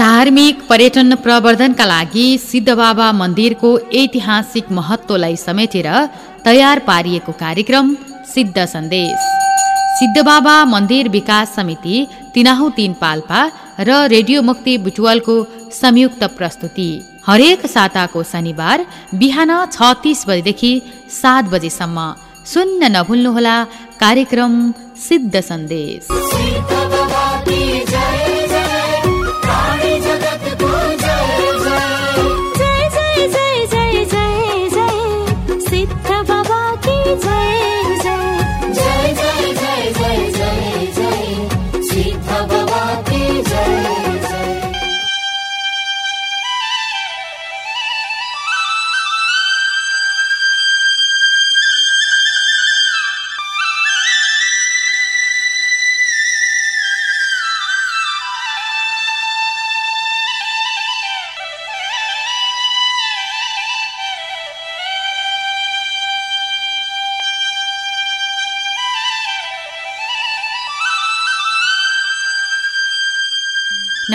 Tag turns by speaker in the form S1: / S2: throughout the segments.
S1: धार्मिक पर्यटन प्रवर्धनका लागि सिद्धबाबा मन्दिरको ऐतिहासिक महत्त्वलाई समेटेर तयार पारिएको कार्यक्रम सिद्ध सन्देश। सिद्धबाबा मन्दिर विकास समिति तिनाहु तीन पाल्पा र रेडियो मुक्ति बुटुवालको संयुक्त प्रस्तुति। हरेक साताको शनिबार बिहान छ तिस बजेदेखि सात बजेसम्म। सुन्न नभुल्नुहोला कार्यक्रम सिद्ध सन्देश।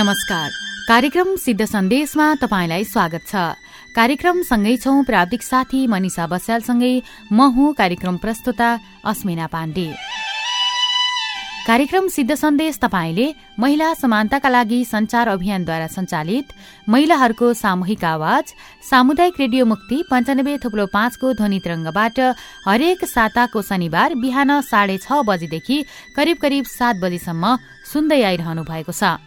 S1: नमस्कार। कार्यक्रम सिद्ध सन्देशमा तपाईँलाई स्वागत छ। कार्यक्रम सँगै छौं प्राविधिक साथी मनिषा बस्यालसँगै म हुँ कार्यक्रम प्रस्तुता अस्मिना पाण्डे। कार्यक्रम सिद्ध सन्देश तपाईँले महिला समानताका लागि संचार अभियानद्वारा सञ्चालित महिलाहरूको सामूहिक आवाज सामुदायिक रेडियो मुक्ति पञ्चानब्बे थुप्रो पाँचको ध्वनि तरंगबाट हरेक साताको शनिबार बिहान साढे छ बजेदेखि करिब करिब सात बजेसम्म सुन्दै आइरहनु भएको छ।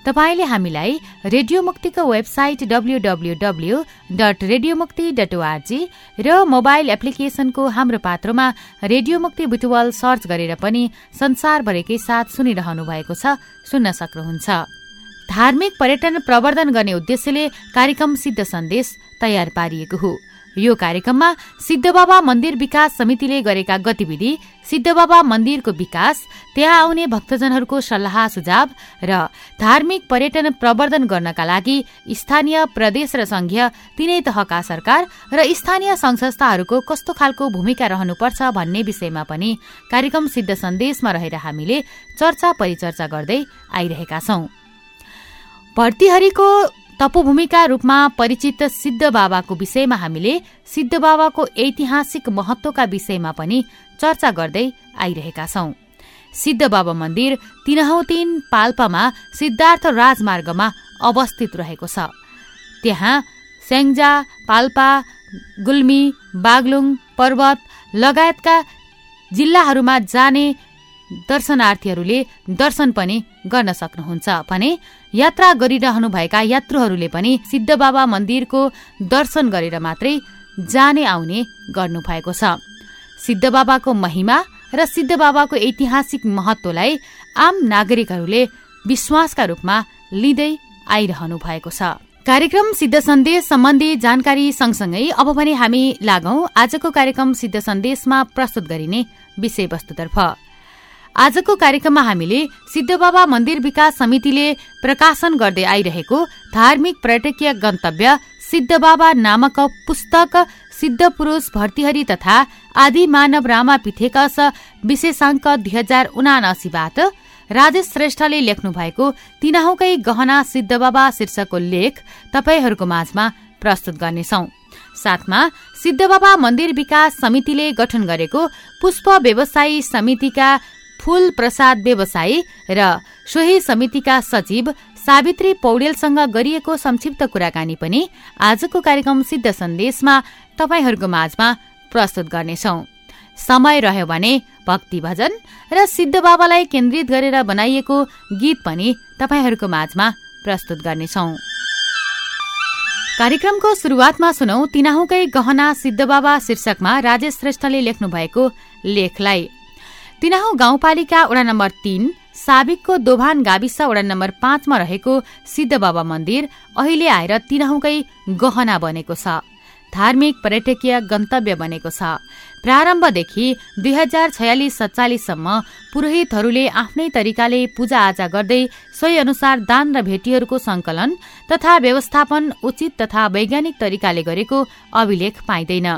S1: तपाईँले हामीलाई रेडियो मुक्तिको website WWW dot radio Mukti dot ORG र मोबाइल एप्लिकेशनको हाम्रो पात्रोमा रेडियो मुक्ति बुटुवल सर्च गरेर पनि संसारभरिकै साथ सुनिरहनु भएको छ सुन्न सक्नुहुन्छ। धार्मिक पर्यटन प्रवर्धन गर्ने उद्देश्यले कार्यक्रम सिद्ध सन्देश तयार पारिएको हो। यो कार्यक्रममा सिद्धबाबा मन्दिर विकास समितिले गरेका गतिविधि सिद्धबाबा मन्दिरको विकास त्यहाँ आउने भक्तजनहरूको सल्लाह सुझाव र धार्मिक पर्यटन प्रवर्धन गर्नका लागि स्थानीय प्रदेश र संघीय तीनै तहका सरकार र स्थानीय संघ संस्थाहरूको कस्तो खालको भूमिका रहनुपर्छ भन्ने विषयमा पनि कार्यक्रम सिद्ध सन्देशमा रहेर हामीले चर्चा परिचर्चा गर्दै आइरहेका छौं। भर्तीहरीको तपोभूमिका रूपमा परिचित सिद्ध बाबाको विषयमा हामीले सिद्ध बाबाको ऐतिहासिक महत्वका विषयमा पनि चर्चा गर्दै आइरहेका छौं। सिद्ध बाबा मन्दिर तिनहौ तीन पाल्पामा सिद्धार्थ राजमार्गमा अवस्थित रहेको छ। त्यहाँ स्याङ्जा पाल्पा गुल्मी बागलुङ पर्वत लगायतका जिल्लाहरूमा जाने दर्शनार्थीहरूले दर्शन पनि गर्न सक्नुहुन्छ भने यात्रा गरिरहनुभएका यात्रुहरूले पनि सिद्ध बाबा मन्दिरको दर्शन गरेर मात्रै जाने आउने गर्नुभएको छ। सिद्ध बाबाको महिमा र सिद्ध बाबाको ऐतिहासिक महत्वलाई आम नागरिकहरूले विश्वासका रूपमा लिँदै आइरहनु भएको छ। कार्यक्रम सिद्ध सन्देश सम्बन्धी जानकारी सँगसँगै अब भने हामी लागौं आजको कार्यक्रम सिद्ध सन्देशमा प्रस्तुत गरिने विषयवस्तुतर्फ। आजको कार्यक्रममा हामीले सिद्धबाबा मन्दिर विकास समितिले प्रकाशन गर्दै आइरहेको धार्मिक पर्यटकीय गन्तव्य सिद्धबाबा नामक पुस्तक सिद्ध पुरूष भर्तीहरी तथा आदि मानव रामा पिथेकस विशेषाङ्क दुई हजार उनासीबाट राजेश श्रेष्ठले लेख्नु भएको तिनाहुकै गहना सिद्धबाबा शीर्षकको लेख तपाईँहरूको माझमा प्रस्तुत गर्नेछौ। साथमा सिद्धबाबा मन्दिर विकास समितिले गठन गरेको पुष्प व्यवसायी समितिका फूल प्रसाद व्यवसायी र सोही समितिका सचिव सावित्री पौडेलसँग गरिएको संक्षिप्त कुराकानी पनि आजको कार्यक्रम सिद्ध सन्देशमा तपाईँहरूको माझमा प्रस्तुत गर्नेछौ। समय रह्यो भने भक्ति भजन र सिद्ध बाबालाई केन्द्रित गरेर बनाइएको गीत पनि तपाईँहरूको माझमा प्रस्तुत गर्नेछौ। कार्यक्रमको सुरुवातमा सुनौ तिनाहुकै गहना सिद्धबाबा शीर्षकमा राजेश श्रेष्ठले लेख्नु भएको लेखलाई। तिनाहु गाउँपालिका वडा नम्बर तीन साबिकको दोभान गाविस वडा नम्बर पाँचमा रहेको सिद्ध बाबा मन्दिर अहिले आएर तिनाहुकै गहना बनेको छ। धार्मिक पर्यटकीय गन्तव्य बनेको छ। प्रारम्भदेखि दुई हजार छयालिस सत्तालिससम्म पुरोहितहरूले आफ्नै तरिकाले पूजाआजा गर्दै सोही अनुसार दान र भेटीहरूको संकलन तथा व्यवस्थापन उचित तथा वैज्ञानिक तरिकाले गरेको अभिलेख पाइँदैन।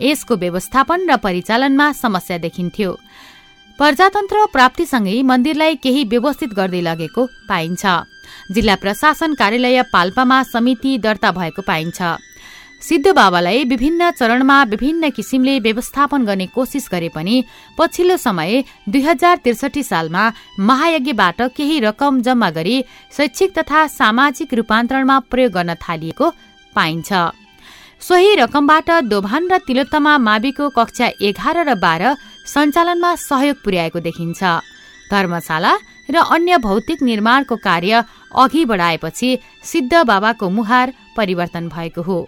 S1: यसको व्यवस्थापन र परिचालनमा समस्या देखिन्थ्यो। प्रजातन्त्र प्राप्तिसँगै मन्दिरलाई केही व्यवस्थित गर्दै लगेको पाइन्छ। जिल्ला प्रशासन कार्यालय पाल्पामा समिति दर्ता भएको पाइन्छ। सिद्ध बाबालाई विभिन्न चरणमा विभिन्न किसिमले व्यवस्थापन गर्ने कोसिस गरे पनि पछिल्लो समय दुई हजार त्रिसठी सालमा महायज्ञबाट केही रकम जम्मा गरी शैक्षिक तथा सामाजिक रूपान्तरणमा प्रयोग गर्न थालिएको पाइन्छ। सोही रकमबाट दोभान र तिलोत्तमा माविको कक्षा एघार र बाह्र सञ्चालनमा सहयोग पुर्याएको देखिन्छ। धर्मशाला र अन्य भौतिक निर्माणको कार्य अघि बढाएपछि सिद्ध बाबाको मुहार परिवर्तन भएको हो।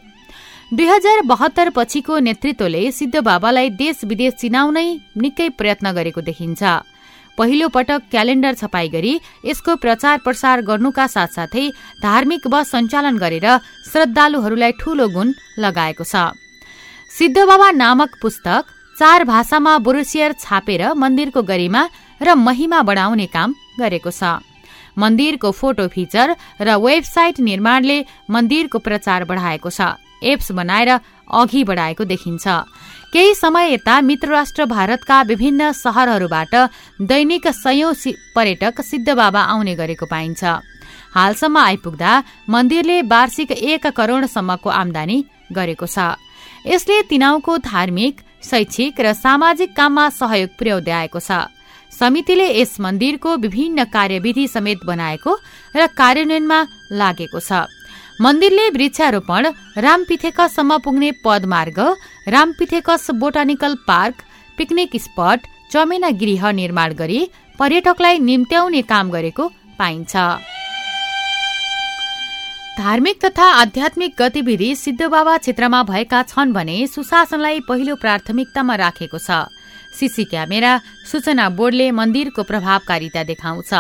S1: दुई हजार बहत्तर पछिको नेतृत्वले सिद्ध बाबालाई देश विदेश चिनाउनै निकै प्रयत्न गरेको देखिन्छ। पहिलो पटक क्यालेण्डर छपाई गरी यसको प्रचार प्रसार गर्नुका साथसाथै धार्मिक बस सञ्चालन गरेर श्रद्धालुहरूलाई ठूलो गुण लगाएको छ। सिद्ध बाबा नामक पुस्तक चार भाषामा बुरुसियर छापेर मन्दिरको गरिमा र महिमा बढाउने काम गरेको छ। मन्दिरको फोटो फिचर र वेबसाइट निर्माणले मन्दिरको प्रचार बढाएको छ। एप्स बनाएर अघि बढाएको देखिन्छ। केही समय यता मित्र राष्ट्र भारतका विभिन्न शहरहरूबाट दैनिक सयौं पर्यटक सिद्ध बाबा आउने गरेको पाइन्छ। हालसम्म आइपुग्दा मन्दिरले वार्षिक एक करोड़सम्मको आमदानी गरेको छ। यसले तिनाउको धार्मिक शैक्षिक र सामाजिक काममा सहयोग पुर्याउँदै आएको छ। समितिले यस मन्दिरको विभिन्न कार्यविधि समेत बनाएको र कार्यान्वयनमा लागेको छ। मन्दिरले वृक्षारोपण रामपिथेकसम्म पुग्ने पदमार्ग Ramapithecus botanical park picnic spot चमेना गृह निर्माण गरी पर्यटकलाई निम्त्याउने काम गरेको पाइन्छ। धार्मिक तथा आध्यात्मिक गतिविधि सिद्धबाबा क्षेत्रमा भएका छन् भने सुशासनलाई पहिलो प्राथमिकतामा राखेको छ। सीसी क्यामेरा सूचना बोर्डले मन्दिरको प्रभावकारिता देखाउँछ।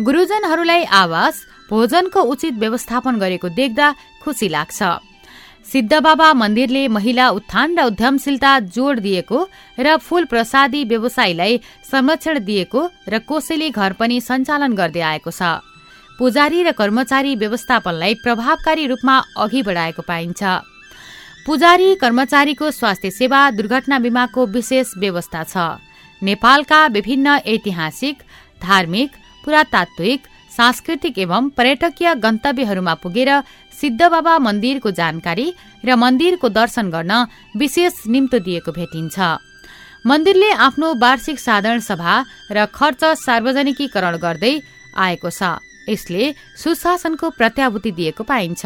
S1: गुरूजनहरूलाई आवास भोजनको उचित व्यवस्थापन गरेको देख्दा खुसी लाग्छ। सिद्धबाबा मन्दिरले महिला उत्थान र उद्यमशीलता जोड दिएको र फूल प्रसादी व्यवसायीलाई संरक्षण दिएको र कोसेली घर पनि सञ्चालन गर्दै आएको छ। पुजारी र कर्मचारी व्यवस्थापनलाई प्रभावकारी रूपमा अघि बढाएको पाइन्छ। पुजारी कर्मचारीको स्वास्थ्य सेवा दुर्घटना बिमाको विशेष व्यवस्था छ। नेपालका विभिन्न ऐतिहासिक धार्मिक पुरातात्विक सांस्कृतिक एवं पर्यटकीय गन्तव्यहरूमा पुगेर सिद्ध बाबा मन्दिरको जानकारी र मन्दिरको दर्शन गर्न विशेष निम्तो दिएको भेटिन्छ। मन्दिरले आफ्नो वार्षिक साधारण सभा र खर्च सार्वजनिकीकरण गर्दै आएको छ। यसले सुशासनको प्रत्याभूति दिएको पाइन्छ।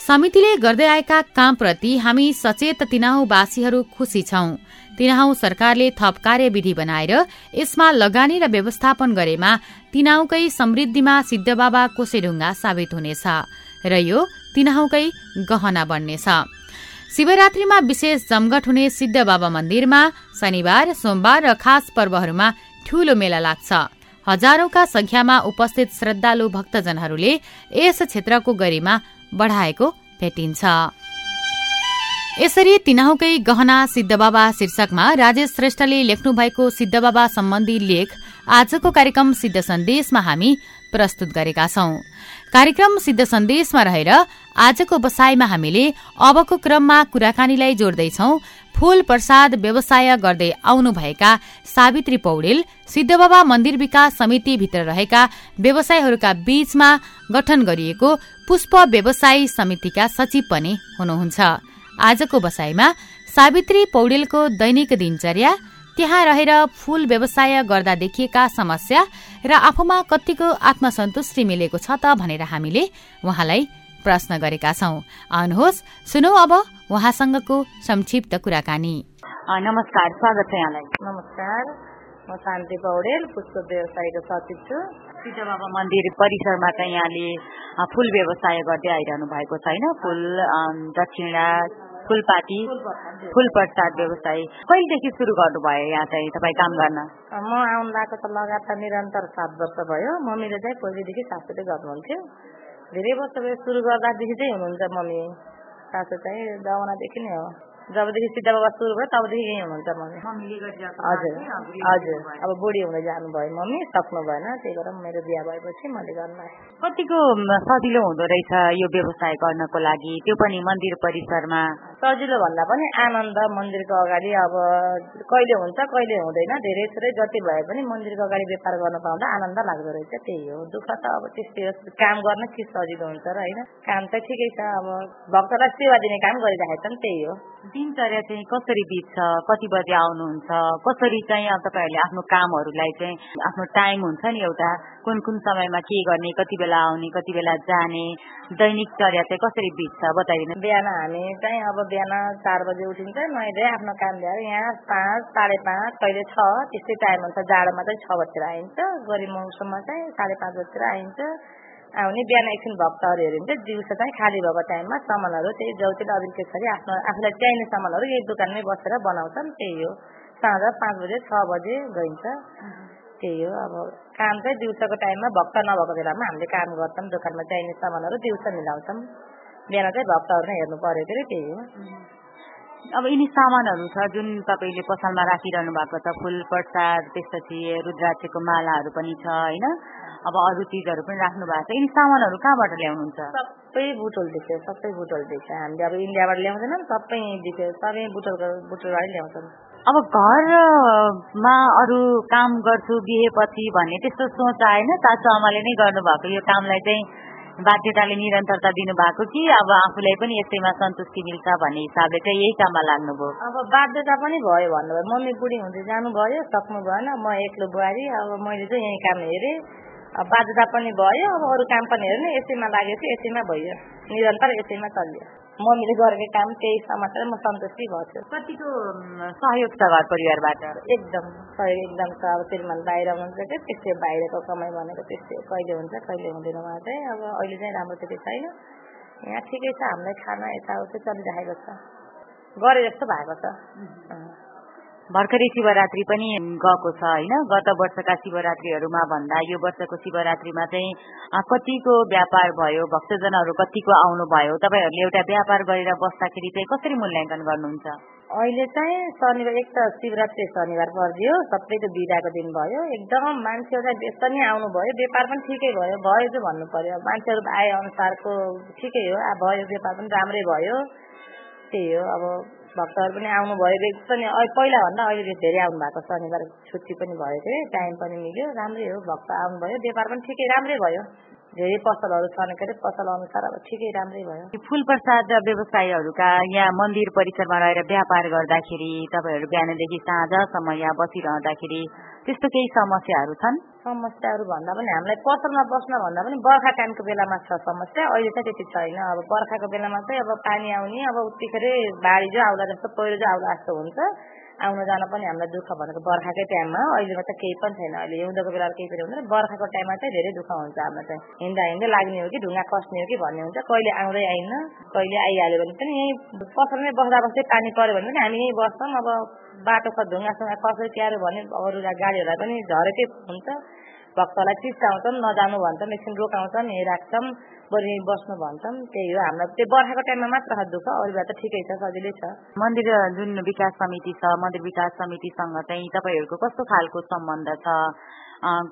S1: समितिले गर्दै आएका कामप्रति हामी सचेत तिनाहुवासीहरू खुसी छौं। तिनाहु सरकारले थप कार्यविधि बनाएर यसमा लगानी र व्यवस्थापन गरेमा तिनाहुकै समृद्धिमा सिद्धबाबा कोसेढुङ्गा साबित हुनेछ र यो तिनाहुकै गहना बन्नेछ। शिवरात्रीमा विशेष जमघट हुने सिद्ध बाबा मन्दिरमा शनिबार सोमबार र खास पर्वहरूमा ठूलो मेला लाग्छ। हजारौंका संख्यामा उपस्थित श्रद्धालु भक्तजनहरूले यस क्षेत्रको गरिमा बढाएको भेटिन्छ। यसरी तिनाहुकै गहना सिद्धबाबा शीर्षकमा राजेश श्रेष्ठले लेख्नु भएको सिद्धबाबा सम्बन्धी लेख आजको कार्यक्रम सिद्ध सन्देशमा हामी प्रस्तुत गरेका छौं। कार्यक्रम सिद्ध सन्देशमा रहेर आजको बसाईमा हामीले अबको क्रममा कुराकानीलाई जोड्दैछौ। फूल प्रसाद व्यवसाय गर्दै आउनुभएका सावित्री पौडेल सिद्धबाबा मन्दिर विकास समितिभित्र रहेका व्यवसायहरूका बीचमा गठन गरिएको पुष्प व्यवसायी समितिका सचिव पनि हुनुहुन्छ। आजको बसाईमा सावित्री पौडेलको दैनिक दिनचर्या त्यहाँ रहेर फूल व्यवसाय गर्दा देखिएका समस्या र आफूमा कतिको आत्मसन्तुष्टि मिलेको छ त भनेर हामीले उहाँलाई प्रश्न गरेका छौं। आउनुहोस् सुनौ अब उहाँसँगको संक्षिप्त कुराकानी।
S2: नमस्कार स्वागत छ यहाँलाई। नमस्कार म शान्ति पौडेल पुष्प व्यवसायको सचिव छु। सिद्ध बाबा मन्दिर परिसरमा चाहिँ यहाँले फुल व्यवसाय गर्दै आइरहनु भएको छैन। फुल दक्षिणा फुलपाती फुल प्रसाद व्यवसाय कहिलेदेखि सुरु गर्नुभयो यहाँ चाहिँ तपाईँ काम गर्न?
S3: म आउनु भएको त लगातार निरन्तर सात वर्ष भयो। मम्मीले चाहिँ पहिलेदेखि सासूले गर्नुहुन्थ्यो। धेरै वर्ष भयो सुरु गर्दादेखि चाहिँ हुनुहुन्छ मम्मी। सासू चाहिँ दाउनादेखि नै हो। जबदेखि सिद्ध बाबा सुरु भयो तबदेखि यहीँ हुनुहुन्छ मम्मी। हजुर। हजुर। अब बुढी हुँदै जानुभयो मम्मी। सक्नु भएन। त्यही भएर मेरो बिहा भएपछि मैले गर्नु
S2: कतिको सजिलो हुँदो रहेछ यो व्यवसाय गर्नको लागि? त्यो पनि मन्दिर परिसरमा
S3: सजिलो भन्दा पनि आनन्द मन्दिरको अगाडि अब कहिले हुन्छ कहिले हुँदैन। धेरै थोरै जति भए पनि मन्दिरको अगाडि व्यापार गर्न पाउँदा आनन्द लाग्दो रहेछ। त्यही हो। दुःख त अब त्यस्तै हो। काम गर्न के सजिलो हुन्छ र होइन? काम त ठिकै छ। अब भक्तलाई सेवा दिने काम गरिराखेको छ नि त्यही हो।
S2: दिनचर्या चाहिँ कसरी बित्छ? कति बजे आउनुहुन्छ? कसरी चाहिँ अब तपाईँहरूले आफ्नो कामहरूलाई चाहिँ आफ्नो टाइम हुन्छ नि एउटा? कुन कुन समयमा के गर्ने? कति बेला आउने? कति बेला जाने? दैनिक चर्या चाहिँ कसरी बित्छ? बताइदिनु।
S3: बिहान हामी चाहिँ अब बिहान चार बजे उठिन्छ। नुहाइदिए आफ्नो काम ल्याएर यहाँ पाँच साढे पाँच कहिले छ त्यस्तै टाइम हुन्छ। जाडोमा चाहिँ छ बजीतिर आइन्छ। गरी मौसममा चाहिँ साढे पाँच बजीतिर आइन्छ। आउने बिहान एकछिन भक्तहरू हेरिन्छ। दिउँसो चाहिँ खाली भएको टाइममा सामानहरू त्यही जौतिर अबिल छरी आफ्नो आफूलाई चाहिने सामानहरू यही दोकानमै बसेर बनाउँछन्। त्यही हो। साँझ पाँच बजे छ बजे गइन्छ। त्यही हो। अब काम चाहिँ दिउँसोको टाइममा भक्त नभएको बेलामा हामीले काम गर्छौँ दोकानमा चाहिने सामानहरू दिउँसो मिलाउँछौँ बिहान चाहिँ भक्तहरू नै हेर्नु पर्यो फेरि त्यही हो।
S2: अब यिनी सामानहरू छ जुन तपाईँले पसलमा राखिरहनु भएको छ फुल प्रसाद त्यसपछि रुद्राक्षको मालाहरू पनि छ होइन? अब अरू चिजहरू पनि राख्नु भएको छ। यिनी सामानहरू कहाँबाट ल्याउनुहुन्छ?
S3: सबै बुटोलदेखि सबै बुटोलदेखि हामीले अब इन्डियाबाट ल्याउँदैनौँ सबै यहीँदेखि सबै बुटोलको बुटोलबाटै ल्याउँछौँ।
S2: अब घरमा अरू काम गर्छु बिहेपछि भन्ने त्यस्तो सोच आएन। चाचो आमाले नै गर्नुभएको। यो कामलाई चाहिँ बाध्यताले निरन्तरता दिनुभएको कि अब आफूलाई पनि यसैमा सन्तुष्टि मिल्छ भन्ने हिसाबले चाहिँ यही काममा लाग्नुभयो।
S3: अब बाध्यता पनि भयो भन्नुभयो। मम्मी बुढी हुँदै जानुभयो सक्नु भएन म एक्लो बुहारी अब मैले चाहिँ यही काम हेरेँ। बाध्यता पनि भयो अब अरू काम पनि हेर्ने यसैमा लागेको यसैमा भयो निरन्तर यसैमा चल्यो। मम्मीले गरेको काम त्यही समातेर म सन्तुष्टि भएको
S2: कतिको सहयोग छ घर परिवारबाट?
S3: एकदम सहयोग एकदम छ। अब श्रीमान बाहिर हुनुहुन्छ कि? त्यस्तै बाहिरको कमाइ भनेको त्यस्तै कहिले हुन्छ कहिले हुँदैन उहाँ चाहिँ अब अहिले चाहिँ राम्रो त्यति छैन। यहाँ ठिकै छ हामीलाई खाना यताउति चलिरहेको छ। गरे जस्तो भएको छ।
S2: भर्खरै शिवरात्रि पनि गएको छ होइन? गत वर्षका शिवरात्रिहरूमा भन्दा यो वर्षको शिवरात्रिमा चाहिँ कतिको व्यापार भयो भक्तजनहरू कतिको आउनुभयो? तपाईँहरूले एउटा व्यापार गरेर बस्दाखेरि चाहिँ कसरी मूल्याङ्कन गर्नुहुन्छ?
S3: अहिले चाहिँ शनिबार एक त शिवरात्रि शनिबार परिदियो सबैको बिदाको दिन भयो। एकदम मान्छेहरू बेस नै आउनुभयो। व्यापार पनि ठिकै भयो। भयो चाहिँ भन्नु पर्यो मान्छेहरू आए अनुसारको ठिकै हो। भयो व्यापार पनि राम्रै भयो। त्यही हो। अब भक्तहरू पनि आउनुभयो पनि पहिलाभन्दा अहिले धेरै आउनु भएको शनिबार छुट्टी पनि भयो के टाइम पनि मिल्यो राम्रै हो भक्त आउनुभयो व्यापार पनि ठिकै राम्रै भयो। धेरै पसलहरू छन् के अरे पसल अनुसार अब ठिकै राम्रै भयो।
S2: फुल प्रसाद व्यवसायीहरूका यहाँ मन्दिर परिसरमा रहेर व्यापार गर्दाखेरि तपाईँहरू बिहानदेखि साँझसम्म यहाँ बसिरहँदाखेरि त्यस्तो केही समस्याहरू छन्?
S3: समस्याहरू भन्दा पनि हामीलाई पसलमा बस्न भन्दा पनि बर्खा टाइमको बेलामा छ समस्या। अहिले चाहिँ त्यति छैन। अब बर्खाको बेलामा चाहिँ अब पानी आउने अब उत्तिखेर बाढी जो आउला जस्तो पहिरो जो आउला जस्तो हुन्छ। आउन जान पनि हामीलाई दुःख भनेको बर्खाकै टाइममा अहिलेमा चाहिँ केही पनि छैन। अहिले हिउँदोको बेला केही पनि हुँदैन। बर्खाको टाइममा चाहिँ धेरै दुःख हुन्छ हामीलाई चाहिँ। हिँड्दा हिँड्दै लाग्ने हो कि ढुङ्गा कस्ने हो कि भन्ने हुन्छ। कहिले आउँदै आइन्न कहिले आइहाल्यो भने पनि यहीँ पसलमै बस्दा बस्दै पानी पऱ्यो भने पनि हामी यहीँ बस्छौँ। अब बाटो ख ढुङ्गासँग कसरी क्यारो भने अरू गाडीहरूलाई पनि झरेकै हुन्छ। भक्तलाई चिस्टाउँछौँ नजानु भन्छौँ एकछिन रोकाउँछौँ यहीँ राख्छौँ बरु बस्नु भन्छौँ त्यही हो हाम्रो। त्यो बर्खाको टाइममा मात्र दुःख अरू बेला त ठिकै छ सजिलै छ।
S2: मन्दिर जुन विकास समिति छ मन्दिर विकास समितिसँग चाहिँ तपाईँहरूको कस्तो खालको सम्बन्ध छ?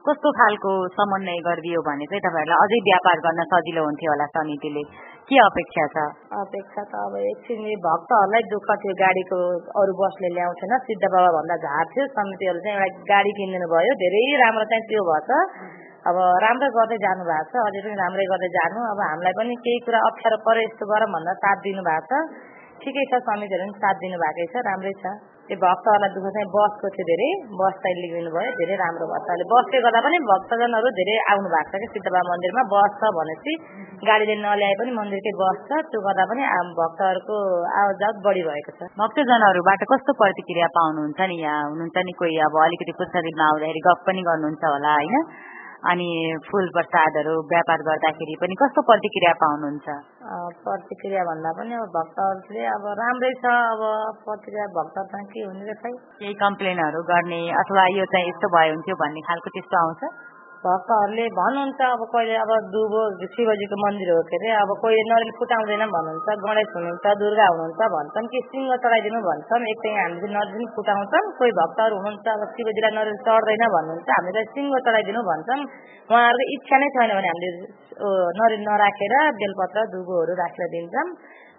S2: कस्तो खालको समन्वय गरिदियो भने चाहिँ तपाईँहरूलाई अझै व्यापार गर्न सजिलो हुन्थ्यो होला समितिले? के अपेक्षा छ?
S3: अपेक्षा त अब एकछिन भक्तहरूलाई दुःख थियो गाडीको अरू बसले ल्याउँथेन। सिद्ध बाबा भन्दा थियो समितिहरू चाहिँ एउटा गाडी किनिदिनु भयो धेरै राम्रो चाहिँ त्यो भएछ। अब राम्रै गर्दै जानु भएको छ अझै पनि राम्रै गर्दै जानु। अब हामीलाई पनि केही कुरा अप्ठ्यारो पऱ्यो यस्तो गरौँ भन्दा साथ दिनु भएको छ। ठिकै छ समितिहरू पनि साथ दिनुभएकै छ राम्रै छ। त्यो भक्तहरूलाई दुःख चाहिँ बसको थियो धेरै। बस चाहिँ लिनु भयो धेरै राम्रो भयो। अहिले बसले गर्दा पनि भक्तजनहरू धेरै आउनु भएको छ कि सिद्धबा मन्दिरमा। बस छ भनेपछि गाडीले नल्याए पनि मन्दिरकै बस छ। त्यो गर्दा पनि भक्तहरूको आवत बढी भएको छ।
S2: भक्तजनहरूबाट कस्तो प्रतिक्रिया पाउनुहुन्छ नि यहाँ? हुनुहुन्छ नि कोही अब अलिकति पुस्तकमा आउँदाखेरि गफ पनि गर्नुहुन्छ होला होइन? अनि फुल प्रसादहरू व्यापार गर्दाखेरि पनि कस्तो प्रतिक्रिया पाउनुहुन्छ?
S3: प्रतिक्रिया भन्दा पनि अब भक्तहरूले अब राम्रै छ अब प्रतिक्रिया भक्तसँग के हुने रहेछ
S2: केही कम्प्लेनहरू गर्ने अथवा यो चाहिँ यस्तो भयो हुन्थ्यो भन्ने खालको त्यस्तो आउँछ?
S3: भक्तहरूले भन्नुहुन्छ अब कहिले अब दुबो शिवजीको मन्दिर हो के अरे अब कहिले नरिल फुटाउँदैन भन्नुहुन्छ गणेश हुनुहुन्छ दुर्गा हुनुहुन्छ भन्छन् कि सिंह चढाइदिनु भन्छन् एक चाहिँ हामीले नरिल फुटाउँछन् कोही भक्तहरू हुनुहुन्छ अब शिवजीलाई नरिल चढ्दैन भन्नुहुन्छ हामीले सिंह चढाइदिनु भन्छन्। उहाँहरूको इच्छा नै छैन भने हामीले नरिल नराखेर बेलपत्र दुबोहरू राखेर दिन्छौँ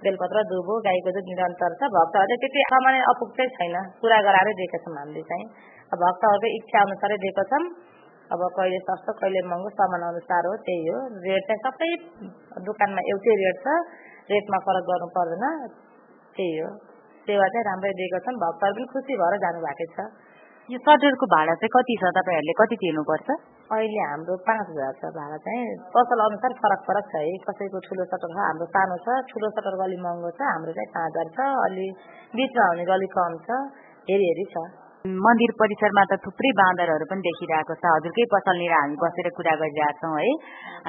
S3: बेलपत्र दुबो गाईको दुध निरन्तर छ भक्तहरूले त्यति सामान्य अपुग चाहिँ छैन। पुरा गराएरै दिएका छौँ हामीले चाहिँ। भक्तहरूको इच्छा अनुसारै दिएको छौँ। अब कहिले सस्तो कहिले महँगो सामान अनुसार हो त्यही हो। रेट चाहिँ सबै दोकानमा एउटै रेट छ। रेटमा फरक गर्नु पर्दैन। त्यही हो। सेवा चाहिँ राम्रै दिएको छौँ भक्तहरू पनि खुसी भएर जानुभएकै छ।
S2: यो सटरको भाडा चाहिँ कति छ? तपाईँहरूले कति तिर्नुपर्छ
S3: अहिले हाम्रो पाँच हजार छ भाडा चाहिँ। पसल अनुसार फरक फरक छ है। कसैको ठुलो सटर छ हाम्रो सानो छ। ठुलो सटरको अलिक महँगो छ। हाम्रो चाहिँ पाँच हजार छ। अलि बिचमा हुनेको अलिक कम छ। हेरी हेरी छ।
S2: मन्दिर परिसरमा त थुप्रै बाँदरहरू पनि देखिरहेको छ। हजुरकै पसलनिर हामी बसेर कुरा गरिरहेछौँ है।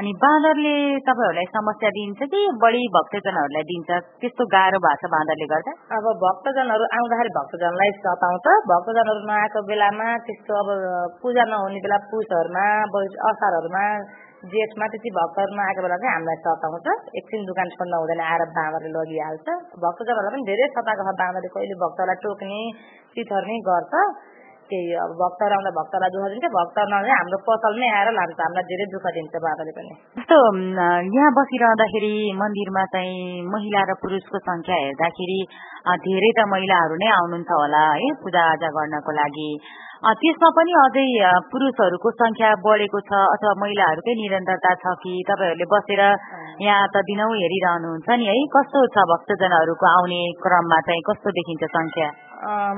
S2: अनि बाँदरले तपाईँहरूलाई समस्या दिन्छ कि बढी भक्तजनहरूलाई दिन्छ? त्यस्तो गाह्रो भएको छ बाँदरले गर्दा?
S3: अब भक्तजनहरू आउँदाखेरि भक्तजनलाई सताउँछ। भक्तजनहरू नआएको बेलामा त्यस्तो अब पूजा नहुने बेला पुसहरूमा असारहरूमा जेठमा त्यति भक्तहरू नआएको बेला चाहिँ हामीलाई सताउँछ एकछिन दोकान छोड्न हुँदैन आएर बाँदरले लगिहाल्छ भक्तजनहरूलाई पनि धेरै सताएको छ बाँदरले। कहिले भक्तलाई टोक्ने चिथर्ने गर्छ। त्यही अब भक्तहरू आउँदा भक्तलाई दुःख दिन्छ भक्तहरू नआउँदा हाम्रो पसलमै आएर लान्छ। हामीलाई धेरै दुःख दिन्छ बाबाले पनि।
S2: जस्तो यहाँ बसिरहँदाखेरि मन्दिरमा चाहिँ महिला र पुरुषको संख्या हेर्दाखेरि धेरै त महिलाहरू नै आउनुहुन्छ होला है पूजा आजा गर्नको लागि। त्यसमा पनि अझै पुरुषहरूको संख्या बढेको छ अथवा महिलाहरूकै निरन्तरता छ कि तपाईँहरूले बसेर यहाँ त दिनौ हेरिरहनुहुन्छ नि है? कस्तो छ भक्तजनहरूको आउने क्रममा चाहिँ? कस्तो देखिन्छ संख्या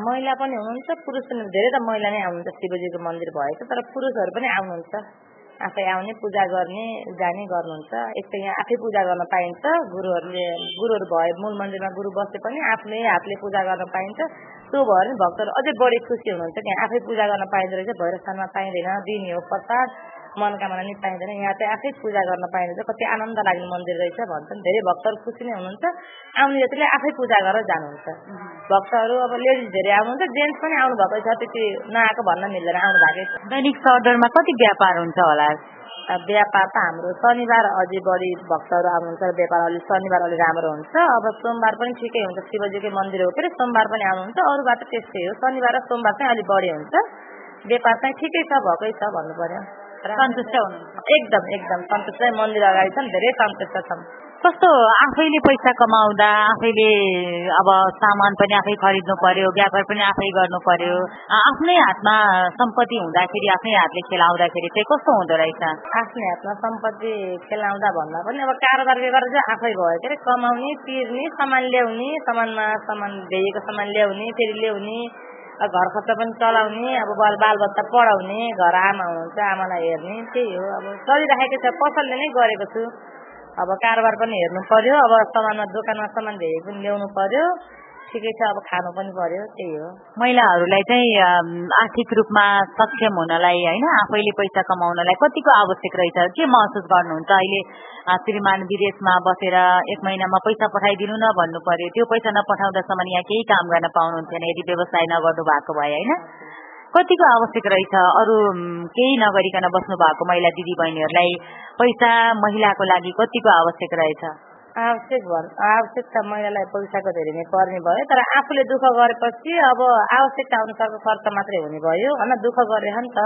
S3: महिला पनि हुनुहुन्छ पुरुष पनि धेरै त महिला नै आउनुहुन्छ शिवजीको मन्दिर भएको तर पुरुषहरू पनि आउनुहुन्छ। आफै आउने पूजा गर्ने जाने गर्नुहुन्छ। एक त यहाँ आफै पूजा गर्न पाइन्छ। गुरुहरूले गुरुहरू भए मूल मन्दिरमा गुरु बसे पनि आफूले हातले पूजा गर्न पाइन्छ। त्यो भने भक्तहरू अझै बढी खुसी हुनुहुन्छ कि आफै पूजा गर्न पाइँदो रहेछ भैरस्थानमा पाइँदैन दिने हो प्रसाद। मनोकामना नि पाइँदैन। यहाँ चाहिँ आफै पूजा गर्न पाइँदैछ कति आनन्द लाग्ने मन्दिर रहेछ भन्छन्। धेरै भक्तहरू खुसी नै हुनुहुन्छ। आउने जतिले आफै पूजा गरेर जानुहुन्छ। भक्तहरू अब लेडिज धेरै आउनुहुन्छ। जेन्ट्स पनि आउनु भएको छ। त्यति नआएको भन्न मिल्दैन। आउनु भएकै छ।
S2: दैनिक सदरमा कति व्यापार हुन्छ होला?
S3: व्यापार त हाम्रो शनिबार अझै बढी भक्तहरू आउनुहुन्छ व्यापार अलिक शनिबार अलिक राम्रो हुन्छ। अब सोमबार पनि ठिकै हुन्छ। शिवजीकै मन्दिर हो के सोमबार पनि आउनुहुन्छ। अरूबाट त्यस्तै हो। शनिबार र सोमबार चाहिँ अलिक बढी हुन्छ। व्यापार चाहिँ ठिकै छ भएकै छ भन्नु पर्यो।
S2: सन्तुष्ट
S3: एकदम एकदम सन्तुष्ट मन्दिर अगाडि छन् धेरै सन्तुष्ट छन्
S2: कस्तो आफैले पैसा कमाउँदा आफैले अब सामान पनि आफै खरिद्नु पर्यो व्यापार पनि आफै गर्नु पर्यो आफ्नै हातमा सम्पत्ति हुँदाखेरि आफ्नै हातले खेलाउँदाखेरि चाहिँ कस्तो हुँदो रहेछ?
S3: आफ्नै हातमा सम्पत्ति खेलाउँदा भन्दा पनि अब कारोबार व्यवहार चाहिँ आफै भयो। के अरे कमाउने तिर्ने सामान ल्याउने सामानमा सामान ल्याइएको सामान ल्याउने फेरि ल्याउने घर खर्च पनि चलाउने अब बाल बाल बच्चा पढाउने घर आमा हुनुहुन्छ आमालाई हेर्ने त्यही हो। अब चलिराखेको छ पसलले नै गरेको छु। अब कारोबार पनि हेर्नु पर्यो अब सामानमा दोकानमा सामान धेरै पनि ल्याउनु पर्यो। ठिकै छ अब खानु पनि पर्यो त्यही हो।
S2: महिलाहरूलाई चाहिँ आर्थिक रूपमा सक्षम हुनलाई होइन आफैले पैसा कमाउनलाई कतिको आवश्यक रहेछ? के महसुस गर्नुहुन्छ? अहिले श्रीमान विदेशमा बसेर एक महिनामा पैसा पठाइदिनु न भन्नु पर्यो। त्यो पैसा नपठाउँदासम्म यहाँ केही काम गर्न पाउनुहुन्थेन यदि व्यवसाय नगर्नु भएको भए होइन? कतिको आवश्यक रहेछ? अरू केही नगरिकन बस्नु भएको महिला दिदी बहिनीहरूलाई पैसा महिलाको लागि कतिको आवश्यक रहेछ?
S3: आवश्यक भन् आवश्यक त महिलालाई पैसाको धेरै नै पर्ने भयो तर आफूले दुःख गरेपछि अब आवश्यकता अनुसारको खर्च मात्रै हुने भयो। होइन दुःख गरेर नि त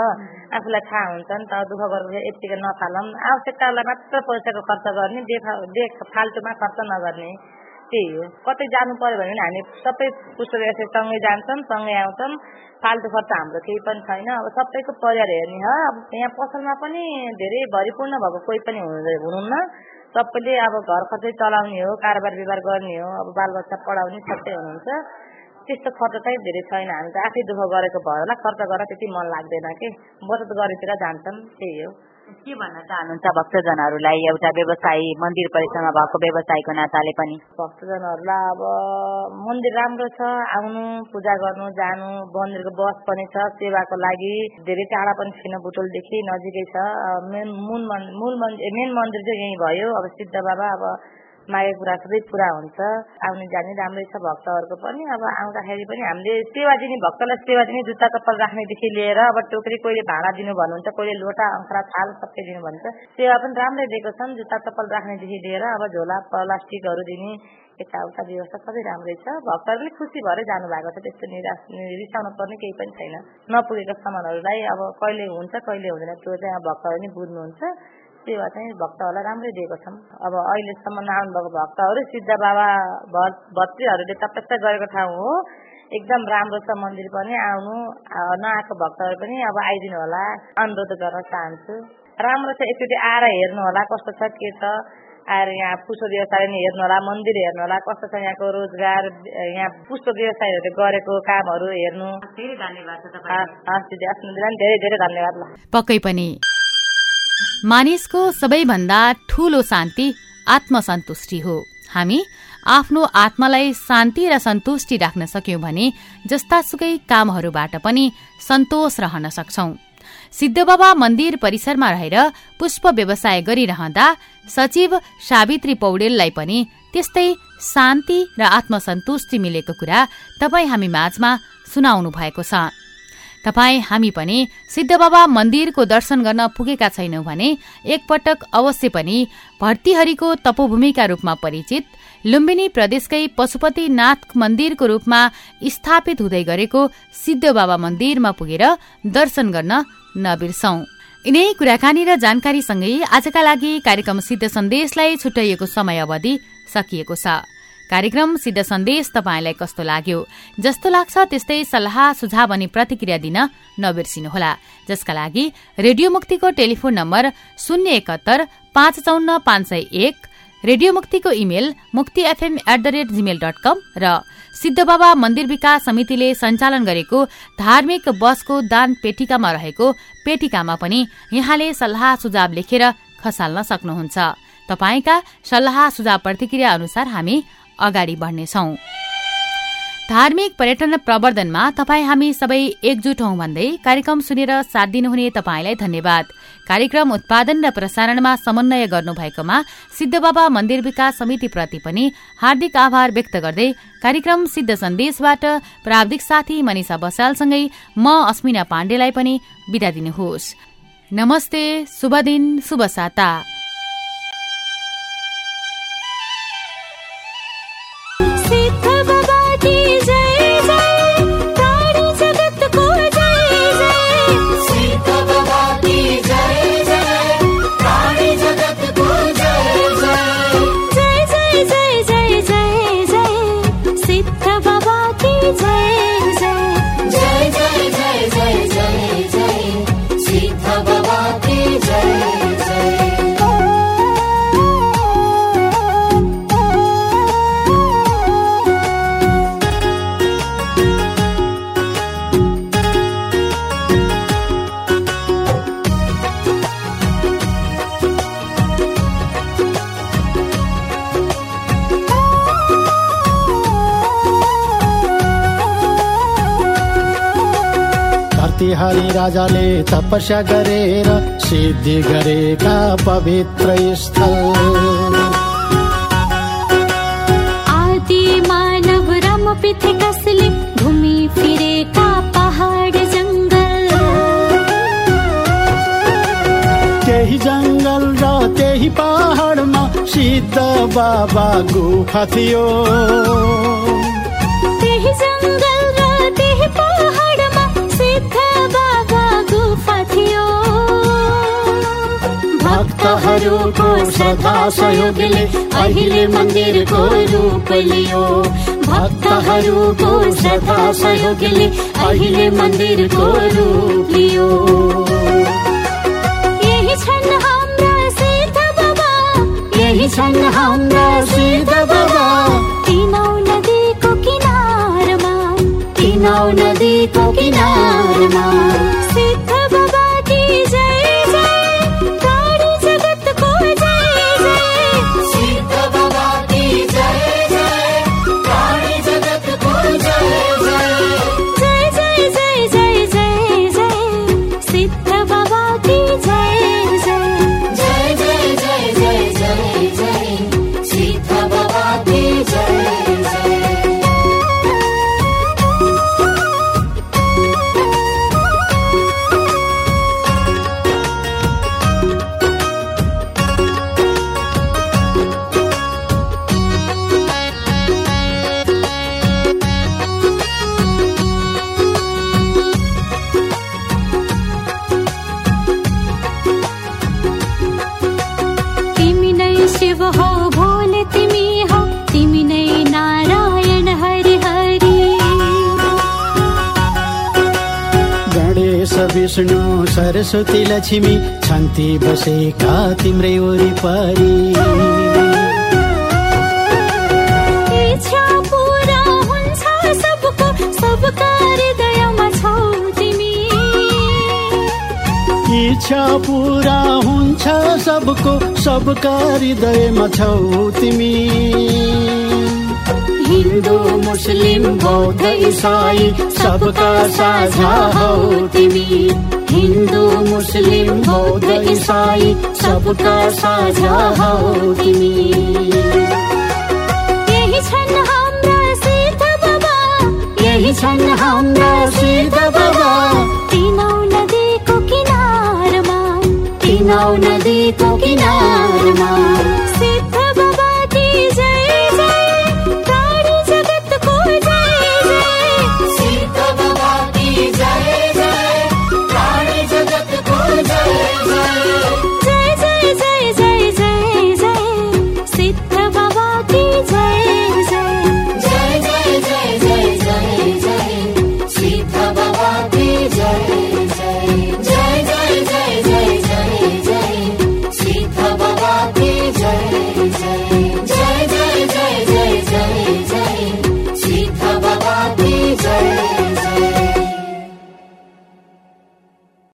S3: आफूलाई थाहा हुन्छ नि त दुःख गरेर यतिकै नथालौँ आवश्यकतालाई मात्र पैसाको खर्च गर्ने देखा देख फाल्टुमा खर्च नगर्ने त्यही हो। कतै जानु पर्यो भने हामी सबै पुष्प सँगै जान्छौँ सँगै आउँछौँ। फाल्टु खर्च हाम्रो केही पनि छैन। अब सबैको परिवार हेर्ने हो। अब यहाँ पसलमा पनि धेरै भरिपूर्ण भएको कोही पनि हुनुहुन्न सबैले अब घर खर्चै चलाउने हो कारोबार व्यवहार गर्ने हो अब बालबच्चा पढाउने सबै हुनुहुन्छ। त्यस्तो खर्च चाहिँ धेरै छैन। हामी त आफै दुःख गरेको भएर होला खर्च गरेर त्यति मन लाग्दैन कि? बचत गरेतिर जान्छौँ त्यही हो।
S2: के भन्न चाहनुहुन्छ भक्तजनहरूलाई? एउटा व्यवसायी मन्दिर परिसरमा भएको व्यवसायको नाताले पनि।
S3: भक्तजनहरूलाई अब मन्दिर राम्रो छ आउनु पूजा गर्नु जानु मन्दिरको बस पनि छ सेवाको लागि धेरै टाढा पनि छैन बुटोलदेखि नजिकै छ। मेन मूल मूल मेन मन्दिर चाहिँ यहीँ भयो। अब सिद्ध बाबा अब मागेको कुरा सबै पुरा हुन्छ। आउने जाने राम्रै छ भक्तहरूको पनि। अब आउँदाखेरि पनि हामीले सेवा दिने भक्तलाई सेवा दिने जुत्ता चप्पल राख्नेदेखि लिएर अब टोकरी कोहीले भाँडा दिनु भन्नुहुन्छ कोहीले लोटा अङ्खरा थाल सबै दिनु भन्छ। सेवा पनि राम्रै दिएको छन्। जुत्ता चप्पल राख्नेदेखि लिएर अब झोला प्लास्टिकहरू दिने यताउता व्यवस्था सबै राम्रै छ। भक्तहरू पनि खुसी भएरै जानु भएको छ। त्यस्तो निराश रिसाउनु पर्ने केही पनि छैन। नपुगेको सामानहरूलाई अब कहिले हुन्छ कहिले हुँदैन। त्यो चाहिँ भक्तहरू नै बुझ्नुहुन्छ। सेवा चाहिँ भक्तहरूलाई राम्रै दिएको छौँ। अब अहिलेसम्म नआउनुभएको भक्तहरू सिद्ध बाबा भत्रीहरूले तपस्या गरेको ठाउँ हो। एकदम राम्रो छ मन्दिर पनि आउनु नआएको भक्तहरू पनि अब आइदिनु होला। अनुरोध गर्न चाहन्छु। राम्रो छ एकचोटि आएर हेर्नु होला कस्तो छ के छ। आएर यहाँ पुष्प व्यवसाय पनि हेर्नु होला मन्दिर हेर्नु होला कस्तो छ यहाँको रोजगार यहाँ पुष्प व्यवसायहरूले गरेको कामहरू हेर्नु। धेरै धेरै धन्यवाद। ल
S1: पक्कै पनि। मानिसको सबैभन्दा ठूलो शान्ति आत्मसन्तुष्टि हो। हामी आफ्नो आत्मालाई शान्ति र सन्तुष्टि राख्न सक्यौं भने जस्तासुकै कामहरूबाट पनि सन्तोष रहन सक्छौं। सिद्धबाबा मन्दिर परिसरमा रहेर पुष्प व्यवसाय गरिरहँदा सचिव सावित्री पौडेललाई पनि त्यस्तै शान्ति र आत्मसन्तुष्टि मिलेको कुरा तपाईँ हामी माझमा सुनाउनु भएको छ। तपाईँ हामी पनि सिद्धबाबा मन्दिरको दर्शन गर्न पुगेका छैनौं भने एकपटक अवश्य पनि भर्तीहरीको तपोभूमिका रूपमा परिचित लुम्बिनी प्रदेशकै पशुपतिनाथ मन्दिरको रूपमा स्थापित हुँदै गरेको सिद्ध बाबा मन्दिरमा पुगेर दर्शन गर्न नबिर्सौं। यिनै कुराकानी र जानकारीसँगै आजका लागि कार्यक्रम सिद्ध सन्देशलाई छुट्याइएको समय अवधि सकिएको छ। कार्यक्रम सिद्ध सन्देश तपाईँलाई कस्तो लाग्यो? जस्तो लाग्छ त्यस्तै सल्लाह सुझाव अनि प्रतिक्रिया दिन नबिर्सिनुहोला। जसका लागि रेडियो मुक्तिको टेलिफोन नम्बर शून्य एकात्तर पाँच चौन्न पाँच सय एक रेडियो मुक्तिको email Mukti FM at the rate Gmail dot com र सिद्धबाबा मन्दिर विकास समितिले सञ्चालन गरेको धार्मिक बसको दान पेटिकामा रहेको पेटिकामा पनि यहाँले सल्लाह सुझाव लेखेर खसाल्न सक्नुहुन्छ। तपाईँका सल्लाह सुझाव प्रतिक्रिया अनुसार हामी अगाडि बढ्नेछौं। धार्मिक पर्यटन प्रवर्धनमा तपाईँ हामी सबै एकजुट हौ भन्दै कार्यक्रम सुनेर साथ दिनुहुने तपाईँलाई धन्यवाद। कार्यक्रम उत्पादन र प्रसारणमा समन्वय गर्नुभएकोमा सिद्धबाबा मन्दिर विकास समितिप्रति पनि हार्दिक आभार व्यक्त गर्दै कार्यक्रम सिद्ध सन्देशबाट प्राविधिक साथी मनिषा बसालसँगै म अस्मिना पाण्डेलाई पनि विदा दिनुहोस्। नमस्ते शुभ दिन शुभ साता।
S4: राजाले तपस्या गरेर सिद्धि गरेका पवित्र स्थल।
S5: आदि मानव राम कसले घुमी फिरेका पहाड जङ्गल?
S4: त्यही जङ्गल र त्यही पहाडमा सिद्ध बाबा गुफा थियो। भक्तहरूको श्रद्धा सहयोगले अहिले मन्दिरको रूप लियो। भक्तहरूको श्रद्धा सहयोगले अहिले मन्दिरको रूप लियो।
S5: यही छन् हाम्रा सिद्ध बाबा,
S4: यही छन् हाम्रा सिद्ध बाबा।
S5: तिनौ नदीको किनारमा,
S4: तिनौ नदीको किनारमा विष्णु सरस्वती लक्ष्मी छन्ती बसेका तिम्रै वरिपरि
S5: इच्छा पुरा हुन्छ सबको सबका हृदयमा छौ तिमी।
S4: हिन्दू मुस्लिम बौद्ध इसाई सबका साझा हौ तिमी। हिन्दू मुस्लिम बौद्ध इसाई सबका साझा हौ तिमी।
S5: यही छन् हाम्रा सिद्ध बाबा
S4: यही छन् हाम्रा सिद्ध बाबा
S5: तिनौ नदीको किनारमा।
S4: तिनौ नदीको किनारमा।